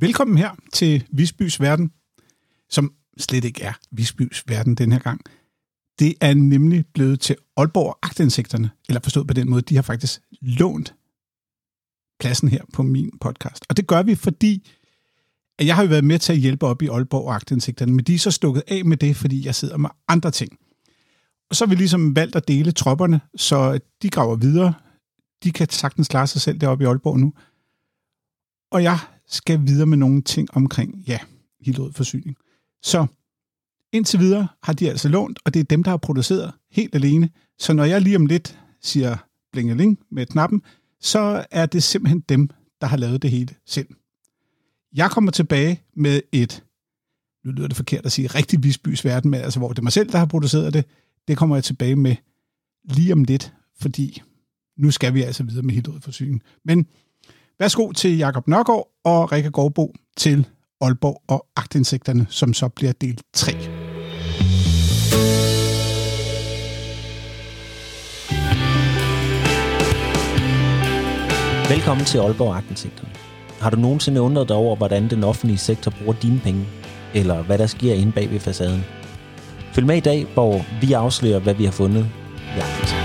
Velkommen her til Visbys Verden, som slet ikke er Visbys Verden den her gang. Det er nemlig blevet til Aalborg Agtindsigterne, eller forstået på den måde, de har faktisk lånt pladsen her på min podcast. Og det gør vi, fordi jeg har jo været med til at hjælpe op i Aalborg Agtindsigterne, men de er så stukket af med det, fordi jeg sidder med andre ting. Og så har vi ligesom valgt at dele tropperne, så de graver videre. De kan sagtens klare sig selv deroppe i Aalborg nu. Og jeg skal videre med nogle ting omkring, ja, Forsyning. Så indtil videre har de altså lånt, og det er dem, der har produceret helt alene. Så når jeg lige om lidt siger blingeling med knappen, så er det simpelthen dem, der har lavet det hele selv. Jeg kommer tilbage med et, nu lyder det forkert at sige, rigtig Visbys verden, men altså hvor det er mig selv, der har produceret det, det kommer jeg tilbage med lige om lidt, fordi nu skal vi altså videre med Hillerød Forsyning. Men værsgo til Jakob Nørgaard og Rikke Gårdbo til Aalborg og agtindsigterne, som så bliver del 3. Velkommen til Aalborg Agtindsigterne. Har du nogensinde undret dig over, hvordan den offentlige sektor bruger dine penge? Eller hvad der sker inde bag ved facaden? Følg med i dag, hvor vi afslører, hvad vi har fundet i Agtindsigterne.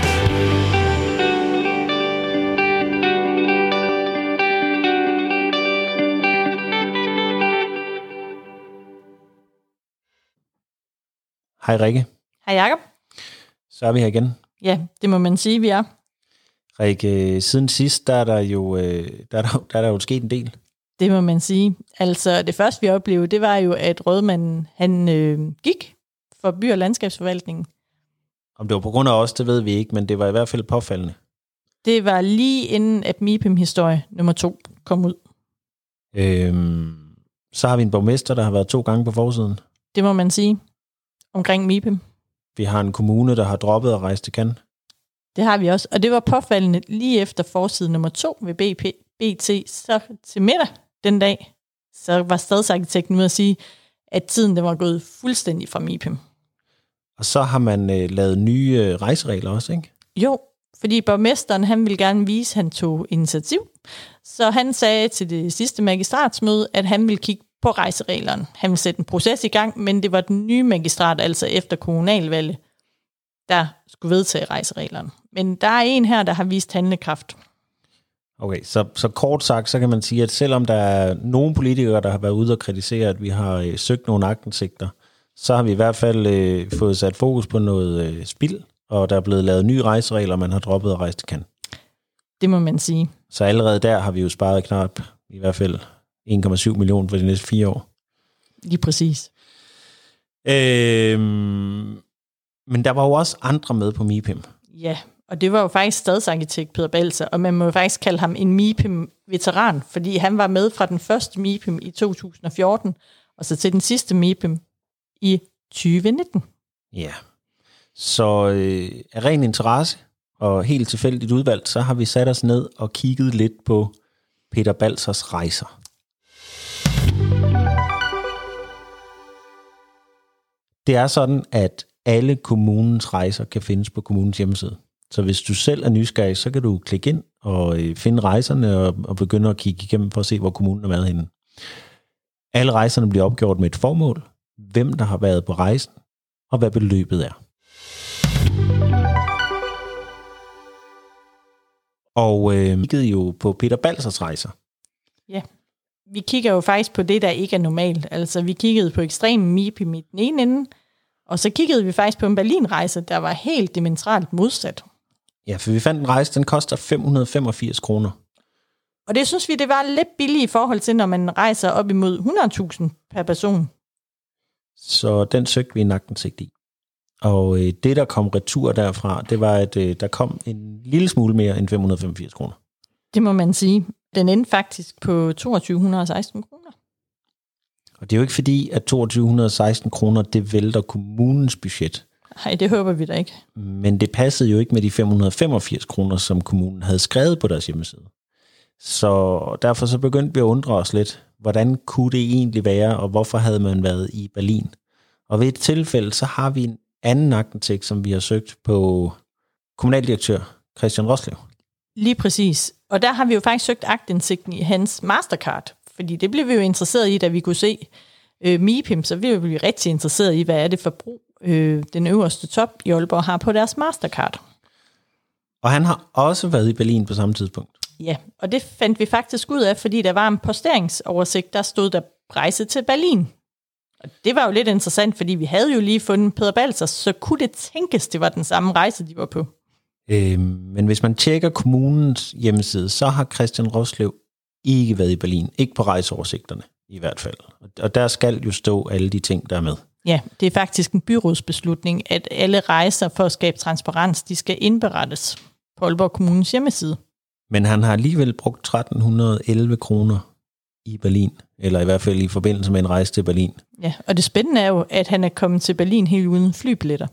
Hej Rikke. Hej Jacob. Så er vi her igen. Ja, det må man sige, vi er. Rikke, siden sidst, der er der jo, øh, der er der, der er der jo sket en del. Det må man sige. Altså, det første vi oplevede, det var jo, at rådmanden, han øh, gik for by- og landskabsforvaltningen. Om det var på grund af os, det ved vi ikke, men det var i hvert fald påfaldende. Det var lige inden, at MIPIM-historie nummer to kom ud. Øhm, så har vi en borgmester, der har været to gange på forsiden. Det må man sige omkring MIPIM. Vi har en kommune, der har droppet at rejse til Cannes. Det har vi også. Og det var påfaldende lige efter forside nummer to ved BP, BT, så til middag den dag, så var stadsarkitekten ude at sige, at tiden den var gået fuldstændig fra MIPIM. Og så har man øh, lavet nye øh, rejseregler også, ikke? Jo, fordi borgmesteren han ville gerne vise, at han tog initiativ. Så han sagde til det sidste magistratsmøde, at han ville kigge på rejsereglerne. Han ville sætte en proces i gang, men det var den nye magistrat, altså efter kommunalvalget, der skulle vedtage rejsereglerne. Men der er en her, der har vist handlekraft. Okay, så, så kort sagt, så kan man sige, at selvom der er nogle politikere, der har været ude og kritisere, at vi har øh, søgt nogle agtensigter, så har vi i hvert fald øh, fået sat fokus på noget øh, spild, og der er blevet lavet nye rejseregler, man har droppet at rejse til Cannes. Det må man sige. Så allerede der har vi jo sparet knap i hvert fald 1,7 millioner for de næste fire år. Lige præcis. Øhm, men der var jo også andre med på MIPIM. Ja, og det var jo faktisk stadsarkitekt Peter Balser, og man må jo faktisk kalde ham en MIPIM-veteran, fordi han var med fra den første MIPIM i 2014, og så til den sidste MIPIM i 2019. Ja, så øh, af ren interesse og helt tilfældigt udvalgt, så har vi sat os ned og kigget lidt på Peter Balsers rejser. Det er sådan, at alle kommunens rejser kan findes på kommunens hjemmeside. Så hvis du selv er nysgerrig, så kan du klikke ind og øh, finde rejserne og, og begynde at kigge igennem for at se, hvor kommunen har været henne. Alle rejserne bliver opgjort med et formål, hvem der har været på rejsen, og hvad beløbet er. Og øh, vi kiggede jo på Peter Balsers rejser. Ja, vi kigger jo faktisk på det, der ikke er normalt. Altså, vi kiggede på ekstrem MIPIM i den ene ende, og så kiggede vi faktisk på en Berlin-rejse, der var helt dimensionalt modsat. Ja, for vi fandt en rejse, den koster 585 kroner. Og det synes vi, det var lidt billigt i forhold til, når man rejser op imod 100.000 per person. Så den søgte vi en agtensigt i. Og øh, det, der kom retur derfra, det var, at øh, der kom en lille smule mere end 585 kroner. Det må man sige. Den endte faktisk på 2216 kroner. Og det er jo ikke fordi, at 2216 kroner, det vælter kommunens budget. Nej, det håber vi da ikke. Men det passede jo ikke med de 585 kroner, som kommunen havde skrevet på deres hjemmeside. Så derfor så begyndte vi at undre os lidt, hvordan kunne det egentlig være, og hvorfor havde man været i Berlin? Og ved et tilfælde, så har vi en anden agtentægt, som vi har søgt på kommunaldirektør Christian Roslev. Lige præcis. Og der har vi jo faktisk søgt agtindsigten i hans Mastercard, Fordi det blev vi jo interesseret i, da vi kunne se øh, MIPIM, så vi blev rigtig interesseret i, hvad er det for brug, øh, den øverste top i Aalborg har på deres Mastercard. Og han har også været i Berlin på samme tidspunkt. Ja, og det fandt vi faktisk ud af, fordi der var en posteringsoversigt, der stod der rejse til Berlin. Og det var jo lidt interessant, fordi vi havde jo lige fundet Peter Balser, så kunne det tænkes, det var den samme rejse, de var på. Øhm, men hvis man tjekker kommunens hjemmeside, så har Christian Roslev ikke været i Berlin. Ikke på rejseoversigterne i hvert fald. Og der skal jo stå alle de ting, der er med. Ja, det er faktisk en byrådsbeslutning, at alle rejser for at skabe transparens, de skal indberettes på Aalborg Kommunens hjemmeside. Men han har alligevel brugt 1311 kroner i Berlin, eller i hvert fald i forbindelse med en rejse til Berlin. Ja, og det spændende er jo, at han er kommet til Berlin helt uden flybilletter.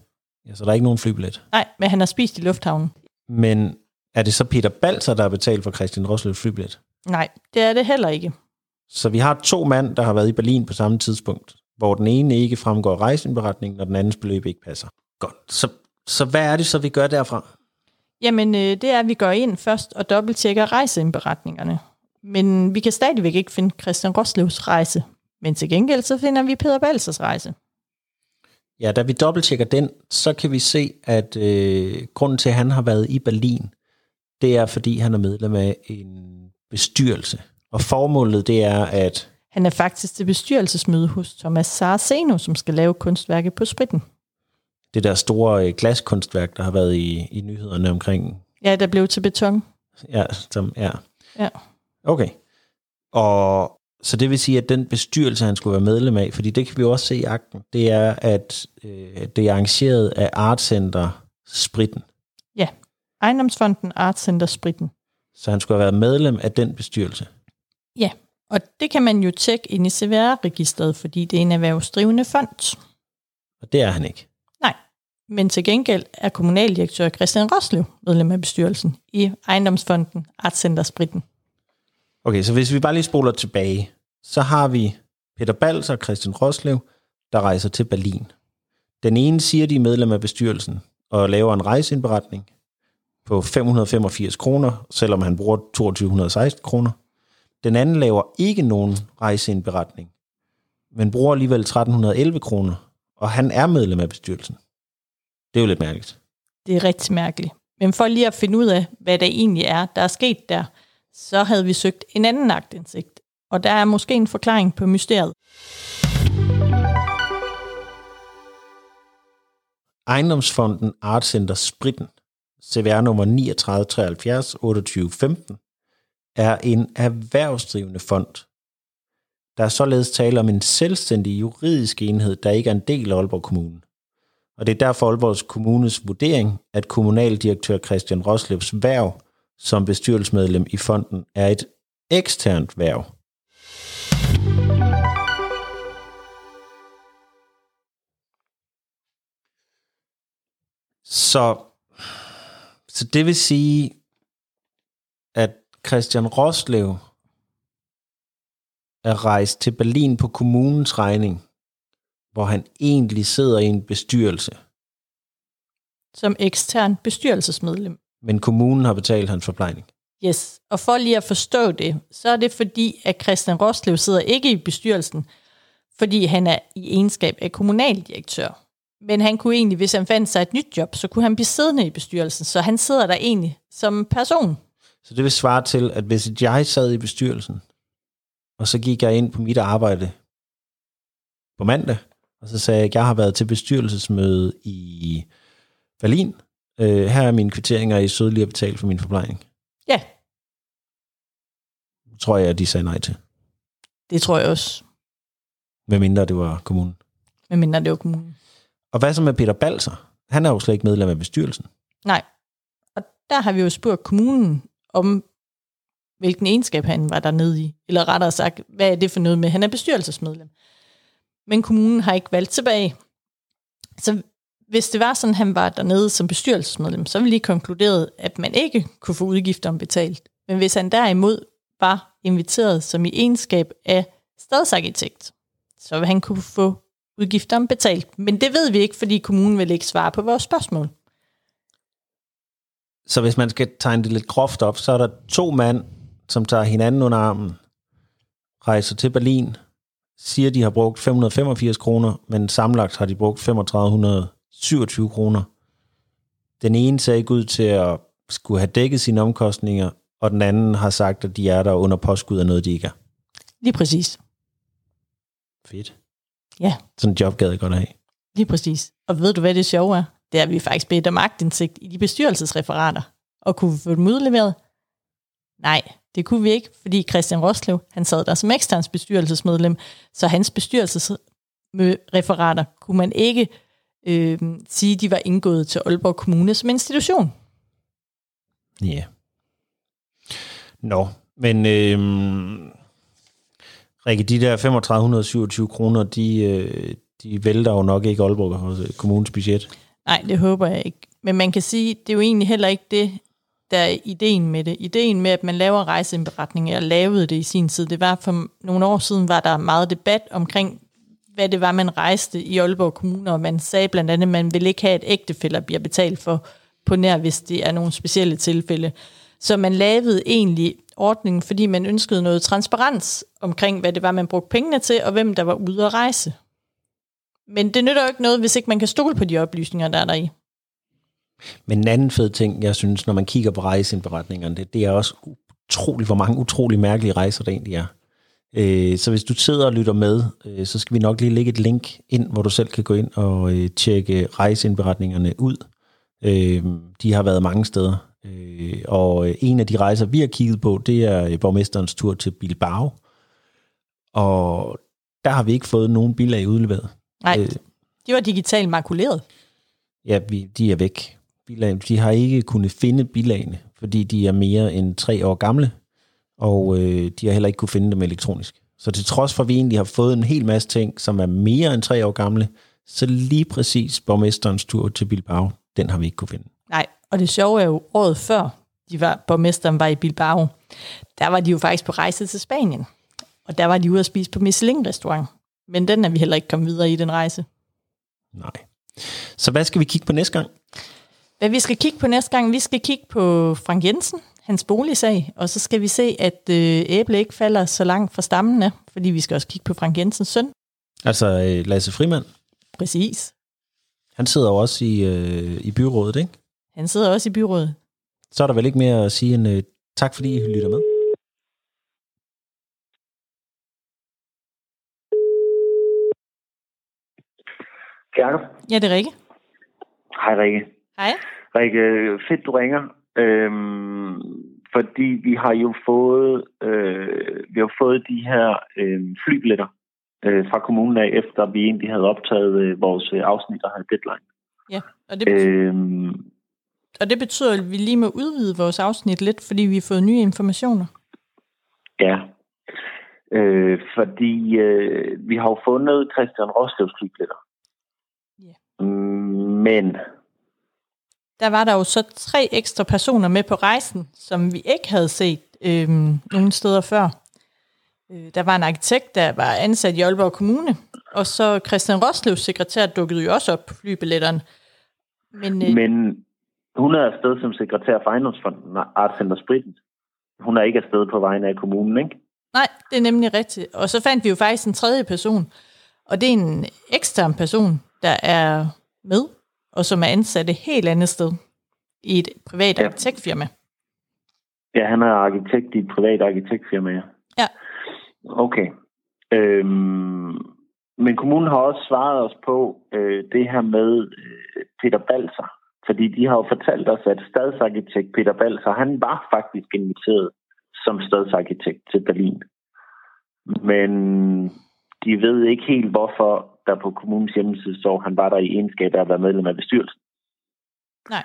Ja, så der er ikke nogen flybillet. Nej, men han har spist i lufthavnen. Men er det så Peter Balser, der har betalt for Christian Roslevs flybillet? Nej, det er det heller ikke. Så vi har to mand, der har været i Berlin på samme tidspunkt, hvor den ene ikke fremgår rejseindberetningen, og den andens beløb ikke passer. Godt. Så, så hvad er det så, vi gør derfra? Jamen, øh, det er, at vi går ind først og dobbelttjekker rejseindberetningerne. Men vi kan stadigvæk ikke finde Christian Roslevs rejse. Men til gengæld så finder vi Peter Balsers rejse. Ja, da vi dobbelttjekker den, så kan vi se, at øh, grunden til, at han har været i Berlin, det er, fordi han er medlem af en bestyrelse. Og formålet, det er, at... Han er faktisk til bestyrelsesmøde hos Thomas Saraceno, som skal lave kunstværket på spritten. Det der store øh, glaskunstværk, der har været i, i nyhederne omkring... Ja, der blev til beton. Ja, som, ja. Ja. Okay. Og så det vil sige, at den bestyrelse, han skulle være medlem af, fordi det kan vi også se i akten, det er, at øh, det er arrangeret af Artcenter Spritten. Ja, Ejendomsfonden Artcenter Spritten. Så han skulle have været medlem af den bestyrelse. Ja, og det kan man jo tjekke ind i CVR-registret, fordi det er en erhvervsdrivende fond. Og det er han ikke. Nej, men til gengæld er kommunaldirektør Christian Roslev medlem af bestyrelsen i Ejendomsfonden Artcenter Spritten. Okay, så hvis vi bare lige spoler tilbage, så har vi Peter Bals og Christian Roslev, der rejser til Berlin. Den ene siger, de er medlem af bestyrelsen og laver en rejseindberetning på 585 kroner, selvom han bruger 2216 kroner. Den anden laver ikke nogen rejseindberetning, men bruger alligevel 1311 kroner, og han er medlem af bestyrelsen. Det er jo lidt mærkeligt. Det er rigtig mærkeligt. Men for lige at finde ud af, hvad det egentlig er, der er sket der, så havde vi søgt en anden agtindsigt. Og der er måske en forklaring på mysteriet. Ejendomsfonden Artcenter Spritten, CVR nummer 3973 2815, er en erhvervsdrivende fond. Der er således tale om en selvstændig juridisk enhed, der ikke er en del af Aalborg Kommune. Og det er derfor Aalborgs Kommunes vurdering, at kommunaldirektør Christian Roslevs værv som bestyrelsesmedlem i fonden er et eksternt værv. Så, så det vil sige, at Christian Roslev er rejst til Berlin på kommunens regning, hvor han egentlig sidder i en bestyrelse. Som ekstern bestyrelsesmedlem. Men kommunen har betalt hans forplejning. Yes, og for lige at forstå det, så er det fordi, at Christian Roslev sidder ikke i bestyrelsen, fordi han er i egenskab af kommunaldirektør. Men han kunne egentlig, hvis han fandt sig et nyt job, så kunne han blive siddende i bestyrelsen, så han sidder der egentlig som person. Så det vil svare til, at hvis jeg sad i bestyrelsen, og så gik jeg ind på mit arbejde på mandag, og så sagde jeg, at jeg har været til bestyrelsesmøde i Berlin, øh, her er mine kvitteringer, I sødlige at betale for min forplejning. Ja. Tror jeg, at de sagde nej til. Det tror jeg også. Hvad mindre det var kommunen. Hvad mindre det var kommunen. Og hvad så med Peter Balser? Han er jo slet ikke medlem af bestyrelsen. Nej. Og der har vi jo spurgt kommunen om, hvilken egenskab han var dernede i. Eller rettere sagt, hvad er det for noget med, han er bestyrelsesmedlem. Men kommunen har ikke valgt tilbage. Så hvis det var sådan, han var dernede som bestyrelsesmedlem, så ville lige konkluderet, at man ikke kunne få udgifterne betalt. Men hvis han derimod var inviteret som i egenskab af stadsarkitekt, så ville han kunne få udgifterne betalt. Men det ved vi ikke, fordi kommunen vil ikke svare på vores spørgsmål. Så hvis man skal tegne det lidt groft op, så er der to mænd, som tager hinanden under armen, rejser til Berlin, siger, de har brugt 585 kroner, men samlet har de brugt 3500 3527 kroner. Den ene ser ikke ud til at skulle have dækket sine omkostninger, og den anden har sagt, at de er der under påskud af noget, de ikke er. Lige præcis. Fedt. Ja. Sådan en job gad jeg godt have. Lige præcis. Og ved du, hvad det sjove er? Det er, at vi faktisk bedt om agtindsigt i de bestyrelsesreferater. Og kunne vi få dem udleveret? Nej, det kunne vi ikke, fordi Christian Roslev, han sad der som eksterns bestyrelsesmedlem, så hans bestyrelsesreferater kunne man ikke øh, sige, de var indgået til Aalborg Kommune som institution. Ja. Yeah. Nå, men øh, Rikke, de der 3527 kroner, de, øh, de vælter jo nok ikke Aalborg Kommunes budget. Nej, det håber jeg ikke. Men man kan sige, det er jo egentlig heller ikke det, der er ideen med det. Ideen med, at man laver rejseindberetning, jeg lavede det i sin tid, det var for nogle år siden, var der meget debat omkring, hvad det var, man rejste i Aalborg Kommune, og man sagde blandt andet, at man vil ikke have, at ægtefælder bliver betalt for på nær, hvis det er nogle specielle tilfælde. Så man lavede egentlig ordningen, fordi man ønskede noget transparens omkring, hvad det var, man brugte pengene til, og hvem der var ude at rejse. Men det nytter jo ikke noget, hvis ikke man kan stole på de oplysninger, der er der i. Men en anden fed ting, jeg synes, når man kigger på rejseindberetningerne, det, det er også utroligt, hvor mange utrolig mærkelige rejser der egentlig er. Øh, så hvis du sidder og lytter med, øh, så skal vi nok lige lægge et link ind, hvor du selv kan gå ind og øh, tjekke rejseindberetningerne ud. De har været mange steder. Og en af de rejser, vi har kigget på, det er borgmesterens tur til Bilbao. Og der har vi ikke fået nogen bilag udleveret. Nej, de var digitalt makuleret. Ja, vi, de er væk. Bilag, de har ikke kunnet finde bilagene, fordi de er mere end tre år gamle, og øh, de har heller ikke kunne finde dem elektronisk. Så til trods for, at vi egentlig har fået en hel masse ting, som er mere end tre år gamle, så lige præcis borgmesterens tur til Bilbao, den har vi ikke kunne finde. Nej, og det sjove er jo, året før de var, borgmesteren var i Bilbao, der var de jo faktisk på rejse til Spanien. Og der var de ude at spise på Michelin-restaurant. Men den er vi heller ikke kommet videre i, den rejse. Nej. Så hvad skal vi kigge på næste gang? Hvad vi skal kigge på næste gang, vi skal kigge på Frank Jensen, hans boligsag, og så skal vi se, at øh, æble ikke falder så langt fra stammen af, fordi vi skal også kigge på Frank Jensens søn. Altså øh, Lasse Frimand? Præcis. Han sidder jo også i, øh, i byrådet, ikke? Han sidder også i byrådet. Så er der vel ikke mere at sige end øh, tak, fordi I lytter med. Jakob? Ja, det er Rikke. Hej, Rikke. Hej. Rikke, fedt du ringer. Øhm, fordi vi har jo fået, øh, vi har fået de her øh, flybilletter øh, fra kommunen af, efter vi egentlig havde optaget øh, vores øh, afsnit og havde deadline. Ja, og det, betyder, øhm, og det betyder, at vi lige må udvide vores afsnit lidt, fordi vi har fået nye informationer. Ja, øh, fordi øh, vi har jo fundet Christian Roslevs flybilletter. Ja. Men der var der jo så tre ekstra personer med på rejsen, som vi ikke havde set øh, nogen steder før. Øh, der var en arkitekt, der var ansat i Aalborg Kommune, og så Christian Roslevs sekretær dukkede jo også op på flybilletterne. Men, øh, Men hun er afsted som sekretær for Ejendomsfonden Art Center Spritten. Hun er ikke afsted på vegne af kommunen, ikke? Nej, det er nemlig rigtigt. Og så fandt vi jo faktisk en tredje person, og det er en ekstern person, der er med og som er ansat et helt andet sted i et privat ja. arkitektfirma. Ja, han er arkitekt i et privat arkitektfirma, ja. Ja. Okay. Øhm, men kommunen har også svaret os på øh, det her med øh, Peter Balser. Fordi de har jo fortalt os, at stadsarkitekt Peter Balser, han var faktisk inviteret som stadsarkitekt til Berlin. Men de ved ikke helt, hvorfor der på kommunens hjemmeside så han var der i egenskab af at være medlem af bestyrelsen. Nej.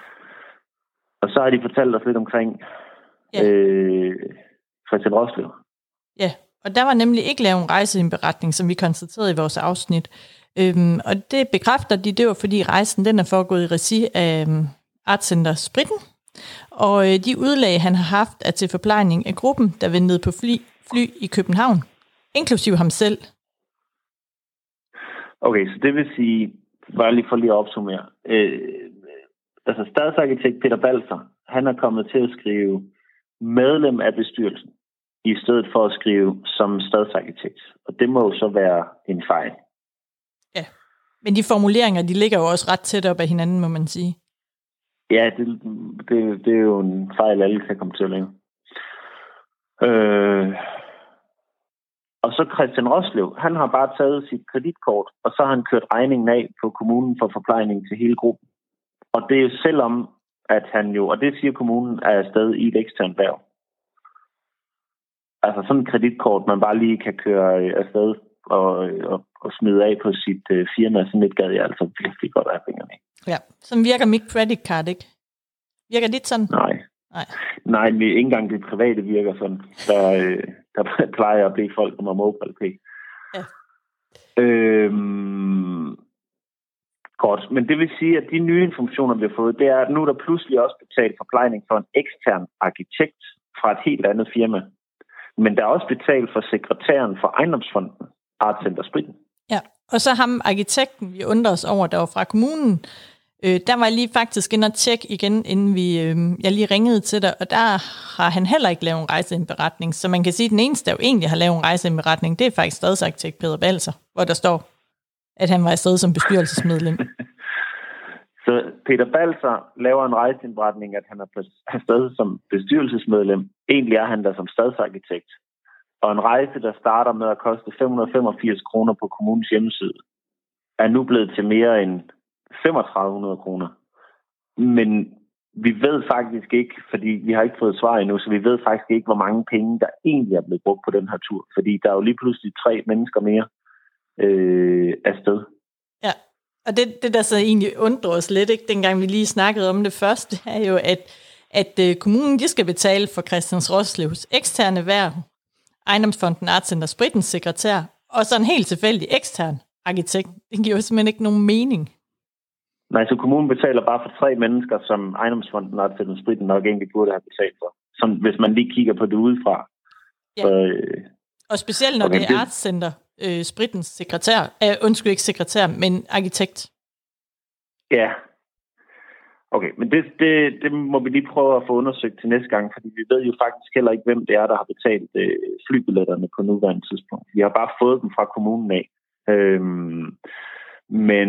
Og så har de fortalt os lidt omkring ja. øh, Christian Roslev. Ja, og der var nemlig ikke lavet en rejseindberetning, som vi konstaterede i vores afsnit. Øhm, og det bekræfter de, det var fordi rejsen den er foregået i regi af um, Artcenter Spritten. Og øh, de udlag, han har haft, er til forplejning af gruppen, der ventede på fly, fly i København, inklusiv ham selv, Okay, så det vil sige, bare lige for lige at opsummere. Øh, altså stadsarkitekt Peter Balser, han er kommet til at skrive medlem af bestyrelsen. i stedet for at skrive som stadsarkitekt. Og det må jo så være en fejl. Ja, men de formuleringer, de ligger jo også ret tæt op af hinanden, må man sige. Ja, det, det, det er jo en fejl, alle kan komme til at lave. Øh, og så Christian Roslev, han har bare taget sit kreditkort, og så har han kørt regningen af på kommunen for forplejning til hele gruppen. Og det er jo selvom, at han jo, og det siger kommunen, er afsted i et eksternt værv. Altså sådan et kreditkort, man bare lige kan køre øh, afsted og, og, og smide af på sit uh, firma, sådan et gad jeg altså virkelig godt af fingrene. Ja, som virker mit credit card, ikke? Virker lidt sådan? Nej. Nej. Nej, ikke engang det private virker sådan. Der, øh, der plejer at blive folk, som har mobile. Ja. Øhm, godt, men det vil sige, at de nye informationer, vi har fået, det er, at nu er der pludselig også betalt forplejning for en ekstern arkitekt fra et helt andet firma. Men der er også betalt for sekretæren for ejendomsfonden, Art Center Spritten. Ja, og så ham arkitekten, vi undrer os over, der var fra kommunen, Øh, der var jeg lige faktisk inde og tjekke igen, inden vi, øh, jeg lige ringede til dig, og der har han heller ikke lavet en rejseindberetning. Så man kan sige, at den eneste, der jo egentlig har lavet en rejseindberetning, det er faktisk stadsarkitekt Peter Balser, hvor der står, at han var afsted som bestyrelsesmedlem. Så Peter Balser laver en rejseindberetning, at han er afsted som bestyrelsesmedlem. Egentlig er han der som stadsarkitekt. Og en rejse, der starter med at koste 585 kroner på kommunens hjemmeside, er nu blevet til mere end 3500 kroner. Men vi ved faktisk ikke, fordi vi har ikke fået svar endnu, så vi ved faktisk ikke, hvor mange penge, der egentlig er blevet brugt på den her tur. Fordi der er jo lige pludselig tre mennesker mere øh, afsted. Ja, og det, det der så egentlig undrer os lidt, ikke, dengang vi lige snakkede om det første, er jo, at, at øh, kommunen de skal betale for Christians Roslevs eksterne værv, ejendomsfonden Artcenter Spritens sekretær, og så en helt tilfældig ekstern arkitekt. Det giver jo simpelthen ikke nogen mening. Nej, så kommunen betaler bare for tre mennesker, som ejendomsfonden og til spritten nok egentlig burde have betalt for. Som, hvis man lige kigger på det udefra. Ja. Så, øh, og specielt når okay, det er Artscenter, øh, Spritens sekretær, øh, undskyld ikke sekretær, men arkitekt. Ja. Okay, men det, det, det må vi lige prøve at få undersøgt til næste gang, fordi vi ved jo faktisk heller ikke, hvem det er, der har betalt øh, flybilletterne på nuværende tidspunkt. Vi har bare fået dem fra kommunen af. Øhm, men,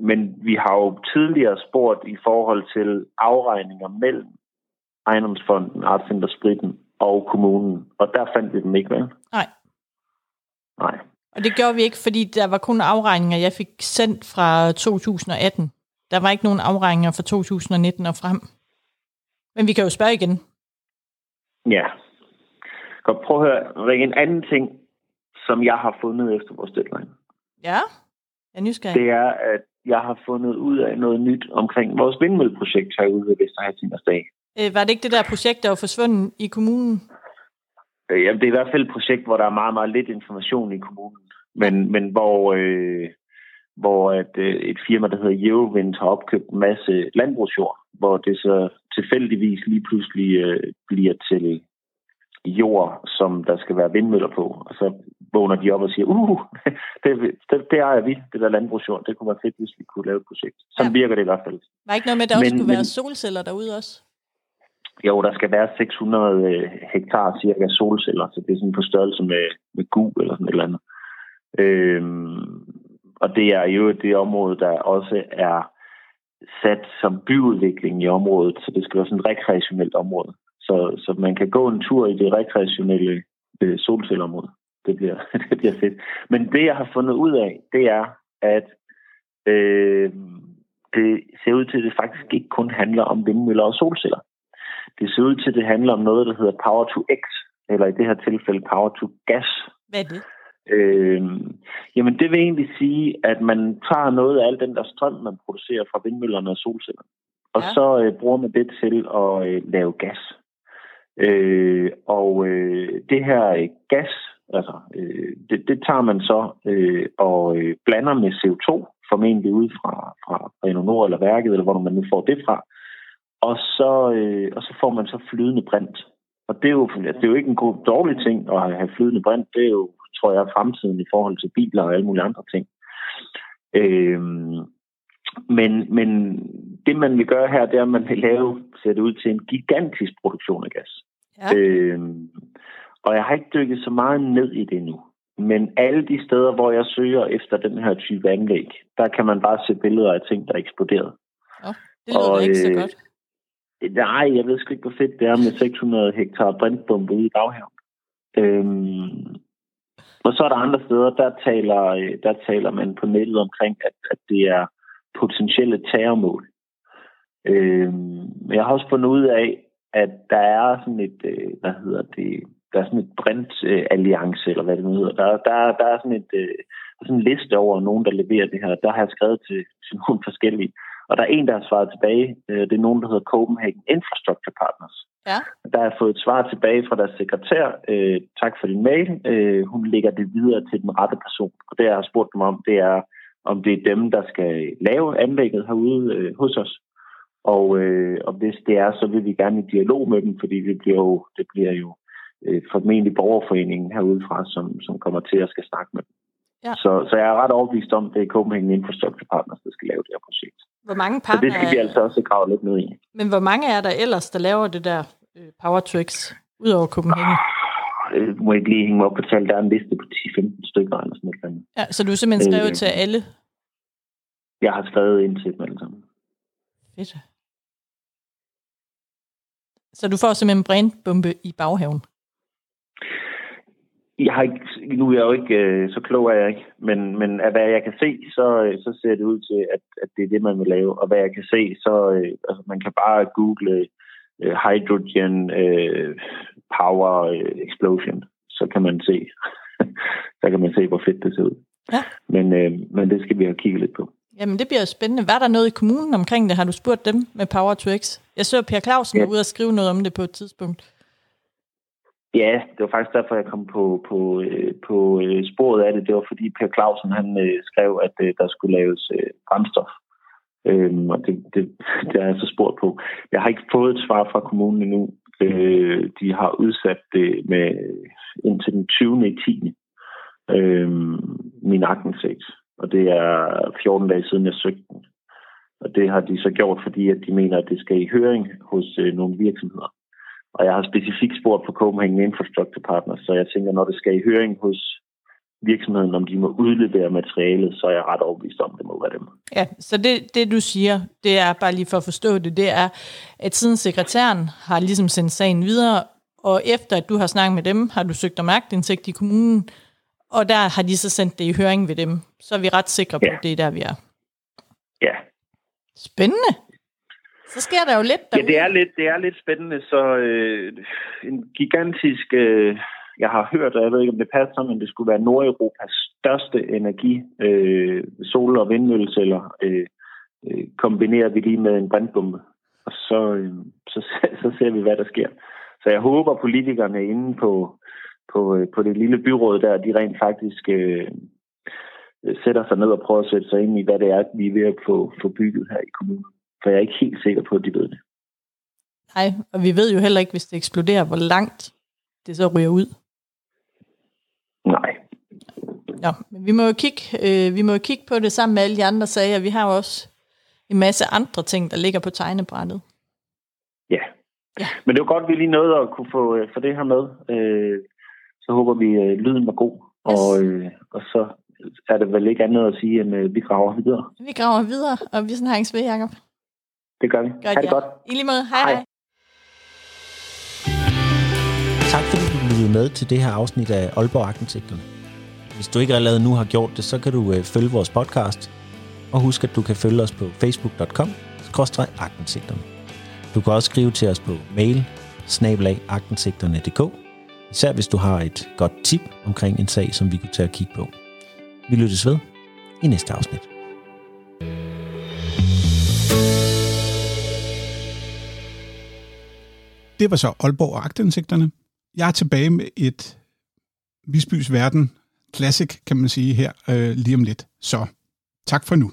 men vi har jo tidligere spurgt i forhold til afregninger mellem ejendomsfonden, Artcenter Spritten og kommunen, og der fandt vi dem ikke, vel? Nej. Nej. Og det gjorde vi ikke, fordi der var kun afregninger, jeg fik sendt fra 2018. Der var ikke nogen afregninger fra 2019 og frem. Men vi kan jo spørge igen. Ja. Godt, prøv at høre. En anden ting, som jeg har fundet efter vores deadline. Ja? Er nysgerrig. Det er, at jeg har fundet ud af noget nyt omkring vores vindmølleprojekt herude ved Vesterhavsinders dag. Øh, var det ikke det der projekt, der var forsvundet i kommunen? Øh, jamen, det er i hvert fald et projekt, hvor der er meget, meget lidt information i kommunen. Men, men hvor, øh, hvor at, øh, et firma, der hedder Eurowind, har opkøbt en masse landbrugsjord, hvor det så tilfældigvis lige pludselig øh, bliver til jord, som der skal være vindmøller på. Og så vågner de op og siger, uh, det, det, det ejer vi, det der landbrugsjord. Det kunne være fedt, hvis vi kunne lave et projekt. Så ja. virker det i hvert fald. Var ikke noget med, at der men, også skulle men, være solceller derude også? Jo, der skal være 600 øh, hektar cirka solceller, så det er sådan på størrelse med, med gu eller sådan et eller andet. Øhm, og det er jo det område, der også er sat som byudvikling i området, så det skal være sådan et rekreationelt område. Så, så man kan gå en tur i det rekreationelle øh, solcelleområde. Det bliver, det bliver fedt. Men det, jeg har fundet ud af, det er, at øh, det ser ud til, at det faktisk ikke kun handler om vindmøller og solceller. Det ser ud til, at det handler om noget, der hedder Power to X, eller i det her tilfælde Power to Gas. Hvad er det? Øh, jamen, det vil egentlig sige, at man tager noget af al den der strøm, man producerer fra vindmøllerne og solcellerne, og ja. så øh, bruger man det til at øh, lave gas. Øh, og øh, det her øh, gas, altså, øh, det, det tager man så øh, og øh, blander med CO2, formentlig ud fra, fra Renault eller værket, eller hvor man nu får det fra. Og så, øh, og så får man så flydende brint. Og det er, jo, det er jo ikke en god, dårlig ting at have flydende brint. Det er jo, tror jeg, fremtiden i forhold til biler og alle mulige andre ting. Øh, men, men det, man vil gøre her, det er, at man vil lave, sætte ud til en gigantisk produktion af gas. Ja. Øh, Og jeg har ikke dykket så meget ned i det nu. Men alle de steder, hvor jeg søger efter den her type anlæg, der kan man bare se billeder af ting, der er eksploderet. Oh, det lyder og, ikke så godt. Øh, nej, jeg ved sgu ikke, hvor fedt det er med 600 hektar brintbombe ude i baghaven. Øhm, og så er der andre steder, der taler, øh, der taler man på nettet omkring, at, at det er potentielle terrormål. Øhm, men jeg har også fundet ud af, at der er sådan et, øh, hvad hedder det, der er sådan et brint-alliance, eller hvad det nu hedder. Der, der, der er sådan et, øh, sådan en liste over nogen, der leverer det her. Der har jeg skrevet til, til nogle forskellige. Og der er en, der har svaret tilbage. Øh, det er nogen, der hedder Copenhagen Infrastructure Partners. Ja. Der har fået et svar tilbage fra deres sekretær. Øh, tak for din mail. Øh, hun lægger det videre til den rette person. Og det, jeg har spurgt dem om, det er, om det er dem, der skal lave anlægget herude øh, hos os. Og, øh, og hvis det er, så vil vi gerne i dialog med dem, fordi det bliver jo, det bliver jo øh, formentlig borgerforeningen herudefra, som, som kommer til at skal snakke med dem. Ja. Så, så jeg er ret overbevist om, at det er Copenhagen Infrastructure Partners, der skal lave det her projekt. Hvor mange partnere... Så det skal vi altså også grave lidt ned i. Men hvor mange er der ellers, der laver det der øh, Power Tricks ud over Copenhagen? Jeg ah, må ikke lige hænge mig op på tal. Der er en liste på 10-15 stykker eller sådan noget. Ja, så du har simpelthen skrevet øh, til alle? Jeg har skrevet ind til dem alle sammen. Fedt. Så du får simpelthen en brandbombe i baghaven? Jeg har ikke, nu er jeg jo ikke, øh, så klog er jeg ikke, men, men af hvad jeg kan se, så, øh, så ser det ud til, at, at det er det, man vil lave. Og hvad jeg kan se, så øh, altså, man kan bare google øh, hydrogen øh, power øh, explosion, så kan man se, så kan man se, hvor fedt det ser ud. Ja. Men, øh, men det skal vi have kigget lidt på. Jamen, det bliver spændende. Var der noget i kommunen omkring det? Har du spurgt dem med Power to X? Jeg så Per Clausen ja. ude og skrive noget om det på et tidspunkt. Ja, det var faktisk derfor, jeg kom på, på, øh, på øh, sporet af det. Det var fordi Per Clausen han øh, skrev, at der skulle laves brændstof. Øhm, og det, det, det er jeg så spurgt på. Jeg har ikke fået et svar fra kommunen endnu. Øh, de har udsat det med indtil den 20. i 10. Øhm, min aktindsigt. Og det er 14 dage siden, jeg søgte den. Og det har de så gjort, fordi at de mener, at det skal i høring hos øh, nogle virksomheder. Og jeg har specifikt spurgt på Copenhagen Infrastructure Partners, så jeg tænker, når det skal i høring hos virksomheden, om de må udlevere materialet, så er jeg ret overbevist om, det må være dem. Ja, så det, det du siger, det er bare lige for at forstå det, det er, at siden sekretæren har ligesom sendt sagen videre, og efter at du har snakket med dem, har du søgt om agtindsigt i kommunen, og der har de så sendt det i høring ved dem. Så er vi ret sikre på, ja. at det er der, vi er. Ja. Spændende. Så sker der jo lidt derude. Ja, det er lidt, det er lidt spændende. Så øh, en gigantisk... Øh, jeg har hørt, og jeg ved ikke, om det passer, men det skulle være Nordeuropas største energi, øh, sol- og vindmølleceller, øh, øh, kombinerer vi lige med en brandbombe. Og så, øh, så, så ser vi, hvad der sker. Så jeg håber, politikerne inde på, på, øh, på det lille byråd der, de rent faktisk øh, sætter sig ned og prøver at sætte sig ind i, hvad det er, vi er ved at få, få bygget her i kommunen. For jeg er ikke helt sikker på, at de ved det. Nej, og vi ved jo heller ikke, hvis det eksploderer, hvor langt det så ryger ud. Nej. Ja, men vi må jo kigge, øh, vi må jo kigge på det sammen med alle de andre sager. Vi har jo også en masse andre ting, der ligger på tegnebrættet. Ja. ja. Men det var godt, at vi lige nåede at kunne få, øh, få det her med. Øh, så håber vi, at øh, lyden var god. Yes. Og, øh, og så er det vel ikke andet at sige, end at vi graver videre. Vi graver videre, og vi sådan har ved, Jacob. Det gør vi. Godt, ha' det ja. godt. I lige måde. Hej, hej. hej. Tak fordi du lyttede med til det her afsnit af Aalborg Arkitekten. Hvis du ikke allerede nu har gjort det, så kan du øh, følge vores podcast. Og husk, at du kan følge os på facebook.com Du kan også skrive til os på mail snabelag Især hvis du har et godt tip omkring en sag, som vi kunne tage at kigge på. Vi lyttes ved i næste afsnit. Det var så Aalborg og agtindsigterne. Jeg er tilbage med et Visbys Verden Classic, kan man sige her, øh, lige om lidt. Så tak for nu.